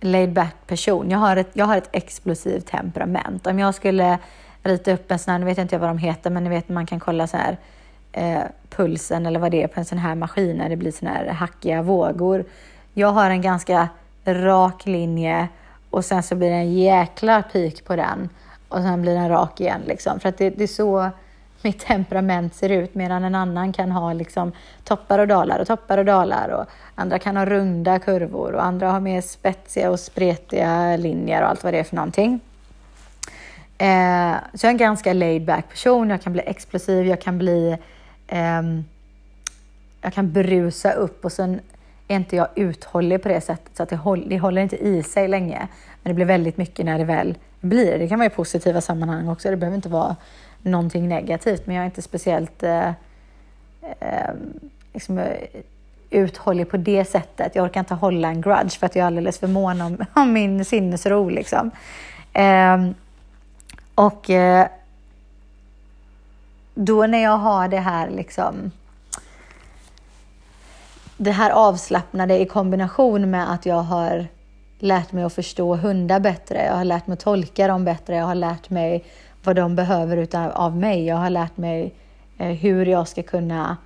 laid back person. Jag har, ett, jag har ett explosivt temperament. Om jag skulle rita upp en sån här, nu vet jag inte vad de heter, men ni vet man kan kolla så här eh, pulsen eller vad det är på en sån här maskin när det blir såna här hackiga vågor. Jag har en ganska rak linje och sen så blir det en jäkla pik på den och sen blir den rak igen. Liksom. För att det, det är så mitt temperament ser ut medan en annan kan ha liksom toppar och dalar och toppar och dalar och andra kan ha runda kurvor och andra har mer spetsiga och spretiga linjer och allt vad det är för någonting. Eh, så jag är en ganska laid back person. Jag kan bli explosiv, jag kan bli eh, jag kan brusa upp och sen är inte jag uthållig på det sättet så att det, håller, det håller inte i sig länge. Men det blir väldigt mycket när det väl blir. Det kan vara i positiva sammanhang också. Det behöver inte vara någonting negativt, men jag är inte speciellt eh, eh, liksom, eh, uthållig på det sättet. Jag orkar inte hålla en grudge för att jag är alldeles för mån om, om min sinnesro. Liksom. Eh, och eh, då när jag har det här liksom det här avslappnade i kombination med att jag har lärt mig att förstå hundar bättre. Jag har lärt mig att tolka dem bättre. Jag har lärt mig vad de behöver utav, av mig. Jag har lärt mig eh, hur jag ska kunna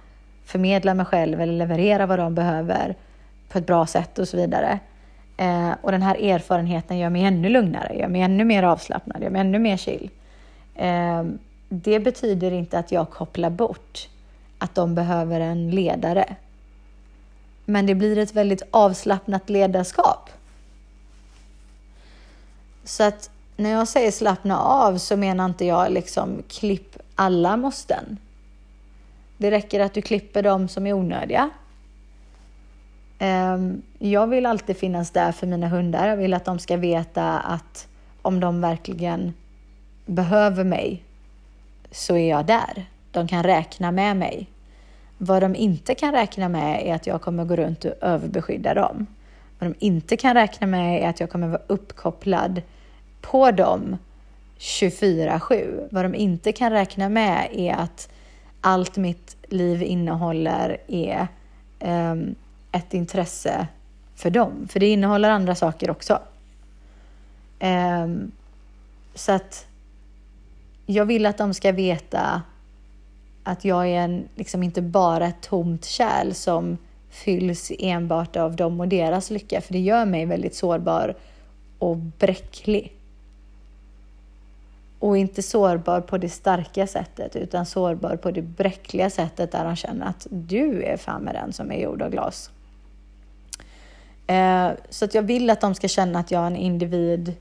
förmedla mig själv eller leverera vad de behöver på ett bra sätt och så vidare. Eh, och den här erfarenheten gör mig ännu lugnare, gör mig ännu mer avslappnad, gör mig ännu mer chill. Eh, det betyder inte att jag kopplar bort att de behöver en ledare. Men det blir ett väldigt avslappnat ledarskap. Så att när jag säger slappna av så menar inte jag liksom klipp alla måsten. Det räcker att du klipper dem som är onödiga. Ehm, jag vill alltid finnas där för mina hundar. Jag vill att de ska veta att om de verkligen behöver mig så är jag där. De kan räkna med mig. Vad de inte kan räkna med är att jag kommer gå runt och överbeskydda dem. Vad de inte kan räkna med är att jag kommer vara uppkopplad på dem 24-7. Vad de inte kan räkna med är att allt mitt liv innehåller är um, ett intresse för dem. För det innehåller andra saker också. Um, så att jag vill att de ska veta att jag är en, liksom inte bara ett tomt kärl som fylls enbart av dem och deras lycka, för det gör mig väldigt sårbar och bräcklig. Och inte sårbar på det starka sättet, utan sårbar på det bräckliga sättet där de känner att du är fan med den som är gjord av glas. Eh, så att jag vill att de ska känna att jag är en individ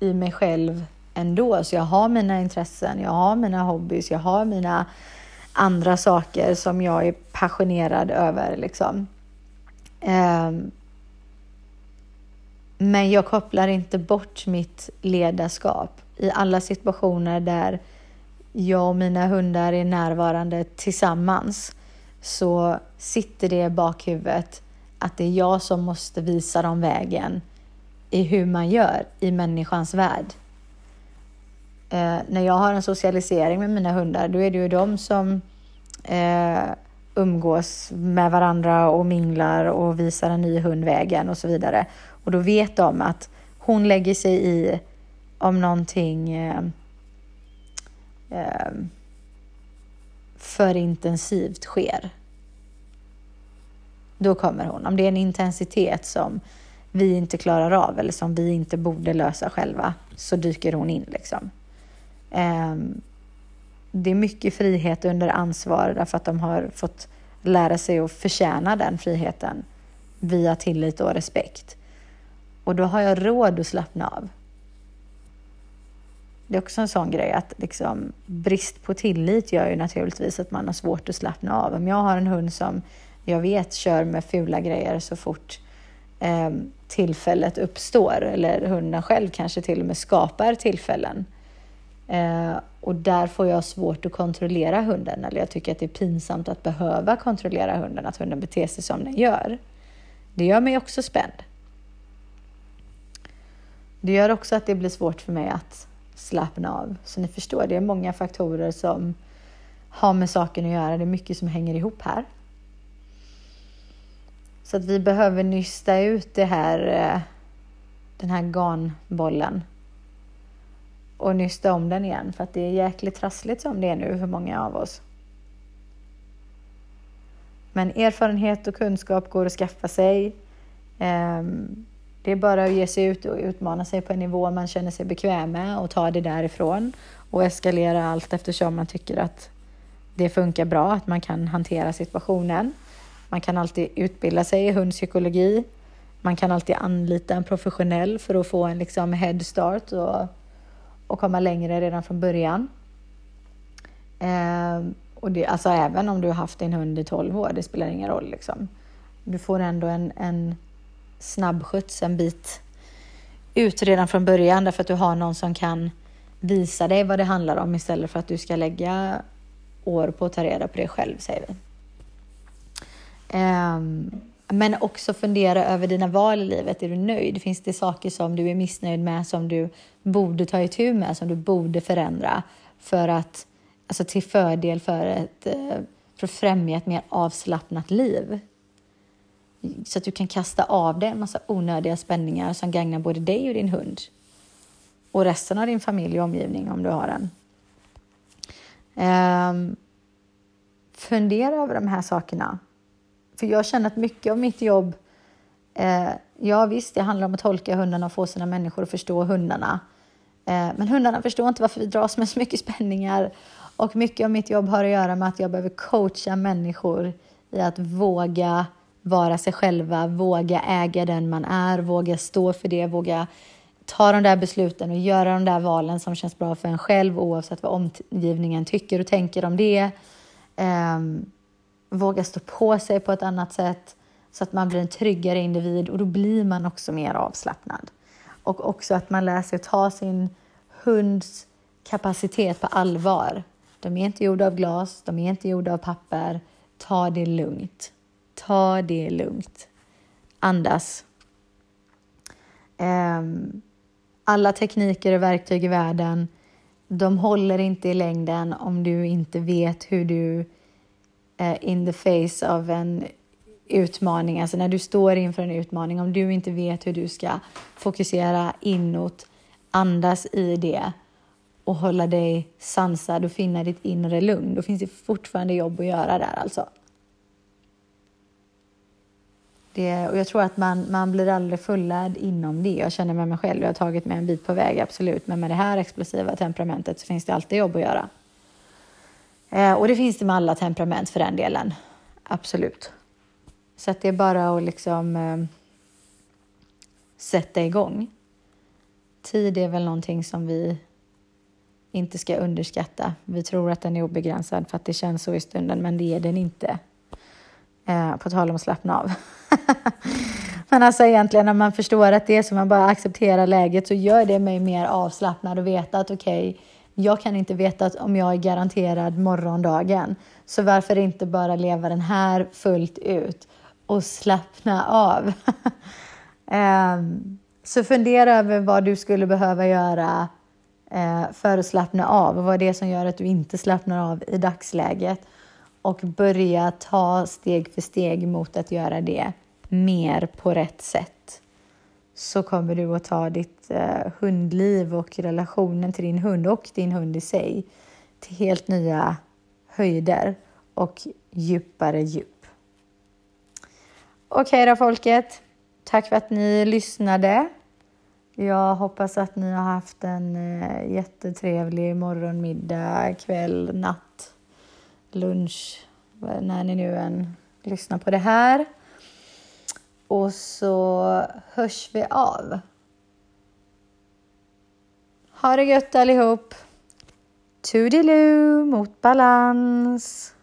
i mig själv ändå. Så jag har mina intressen, jag har mina hobbys, jag har mina andra saker som jag är passionerad över. Liksom. Um, men jag kopplar inte bort mitt ledarskap i alla situationer där jag och mina hundar är närvarande tillsammans så sitter det i bakhuvudet att det är jag som måste visa dem vägen i hur man gör i människans värld. Eh, när jag har en socialisering med mina hundar, då är det ju de som eh, umgås med varandra och minglar och visar en ny hund vägen och så vidare. Och då vet de att hon lägger sig i om någonting eh, eh, för intensivt sker. Då kommer hon. Om det är en intensitet som vi inte klarar av eller som vi inte borde lösa själva så dyker hon in. Liksom. Eh, det är mycket frihet under ansvar därför att de har fått lära sig att förtjäna den friheten via tillit och respekt. Och då har jag råd att slappna av. Det är också en sån grej att liksom, brist på tillit gör ju naturligtvis att man har svårt att slappna av. Om jag har en hund som jag vet kör med fula grejer så fort eh, tillfället uppstår eller hunden själv kanske till och med skapar tillfällen. Eh, och där får jag svårt att kontrollera hunden eller jag tycker att det är pinsamt att behöva kontrollera hunden, att hunden beter sig som den gör. Det gör mig också spänd. Det gör också att det blir svårt för mig att slappna av. Så ni förstår, det är många faktorer som har med saken att göra. Det är mycket som hänger ihop här. Så att vi behöver nysta ut det här, eh, den här garnbollen och nysta om den igen för att det är jäkligt trassligt som det är nu för många av oss. Men erfarenhet och kunskap går att skaffa sig. Ehm, det är bara att ge sig ut och utmana sig på en nivå man känner sig bekväm med och ta det därifrån och eskalera allt eftersom man tycker att det funkar bra, att man kan hantera situationen. Man kan alltid utbilda sig i hundpsykologi. Man kan alltid anlita en professionell för att få en liksom head start och, och komma längre redan från början. Eh, och det, alltså även om du har haft din hund i 12 år, det spelar ingen roll. Liksom. Du får ändå en, en snabbskjuts en bit ut redan från början därför att du har någon som kan visa dig vad det handlar om istället för att du ska lägga år på att ta reda på det själv, säger vi. Um, men också fundera över dina val i livet. Är du nöjd? Finns det saker som du är missnöjd med som du borde ta itu med, som du borde förändra för att, alltså till fördel för, ett, eh, för att främja ett mer avslappnat liv? Så att du kan kasta av dig en massa onödiga spänningar som gagnar både dig och din hund och resten av din familj och omgivning om du har en. Um, fundera över de här sakerna. För jag känner att mycket av mitt jobb, eh, ja visst, det handlar om att tolka hundarna och få sina människor att förstå hundarna. Eh, men hundarna förstår inte varför vi dras med så mycket spänningar. Och mycket av mitt jobb har att göra med att jag behöver coacha människor i att våga vara sig själva, våga äga den man är, våga stå för det, våga ta de där besluten och göra de där valen som känns bra för en själv oavsett vad omgivningen tycker och tänker om det. Um, våga stå på sig på ett annat sätt så att man blir en tryggare individ och då blir man också mer avslappnad. Och också att man lär sig att ta sin hunds kapacitet på allvar. De är inte gjorda av glas, de är inte gjorda av papper. Ta det lugnt. Ta det lugnt. Andas. Ehm, alla tekniker och verktyg i världen, de håller inte i längden om du inte vet hur du Eh, in the face av en utmaning, alltså när du står inför en utmaning, om du inte vet hur du ska fokusera inåt, andas i det och hålla dig sansad och finna ditt inre lugn, då finns det fortfarande jobb att göra där alltså. Det, och jag tror att man, man blir aldrig fullärd inom det. Jag känner med mig själv, jag har tagit mig en bit på väg, absolut. Men med det här explosiva temperamentet så finns det alltid jobb att göra. Eh, och det finns det med alla temperament för den delen. Absolut. Så att det är bara att liksom eh, sätta igång. Tid är väl någonting som vi inte ska underskatta. Vi tror att den är obegränsad för att det känns så i stunden, men det är den inte. Eh, på tal om att slappna av. Men alltså egentligen när man förstår att det är så, man bara accepterar läget så gör det mig mer avslappnad och veta att okej, okay, jag kan inte veta att om jag är garanterad morgondagen. Så varför inte bara leva den här fullt ut och slappna av? um, så fundera över vad du skulle behöva göra uh, för att slappna av och vad det är som gör att du inte slappnar av i dagsläget och börja ta steg för steg mot att göra det mer på rätt sätt så kommer du att ta ditt eh, hundliv och relationen till din hund och din hund i sig till helt nya höjder och djupare djup. Okej okay då folket. Tack för att ni lyssnade. Jag hoppas att ni har haft en eh, jättetrevlig morgon, middag, kväll, natt, lunch, när ni nu än lyssnar på det här. Och så hörs vi av. Ha det gött allihop! Toodiloo mot balans!